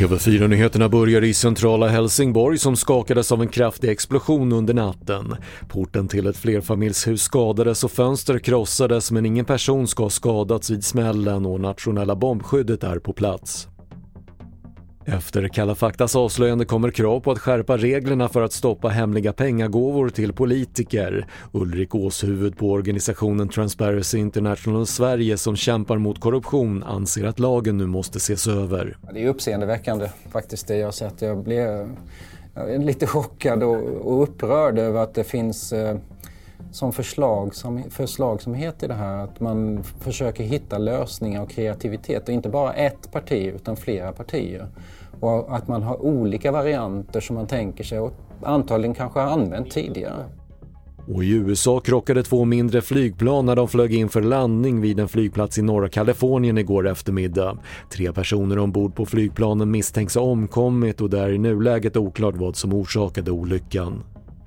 TV4-nyheterna börjar i centrala Helsingborg som skakades av en kraftig explosion under natten. Porten till ett flerfamiljshus skadades och fönster krossades men ingen person ska ha skadats vid smällen och nationella bombskyddet är på plats. Efter Kalla faktas avslöjande kommer krav på att skärpa reglerna för att stoppa hemliga pengagåvor till politiker. Ulrik Åshuvud på organisationen Transparency International Sverige som kämpar mot korruption anser att lagen nu måste ses över. Det är uppseendeväckande faktiskt det jag sett. Jag blev lite chockad och upprörd över att det finns eh, som förslagsam, förslagsamhet i det här att man försöker hitta lösningar och kreativitet. Och inte bara ett parti utan flera partier. Och att man har olika varianter som man tänker sig och antagligen kanske har använt tidigare. Och I USA krockade två mindre flygplan när de flög in för landning vid en flygplats i norra Kalifornien igår eftermiddag. Tre personer ombord på flygplanen misstänks ha omkommit och det är i nuläget oklart vad som orsakade olyckan.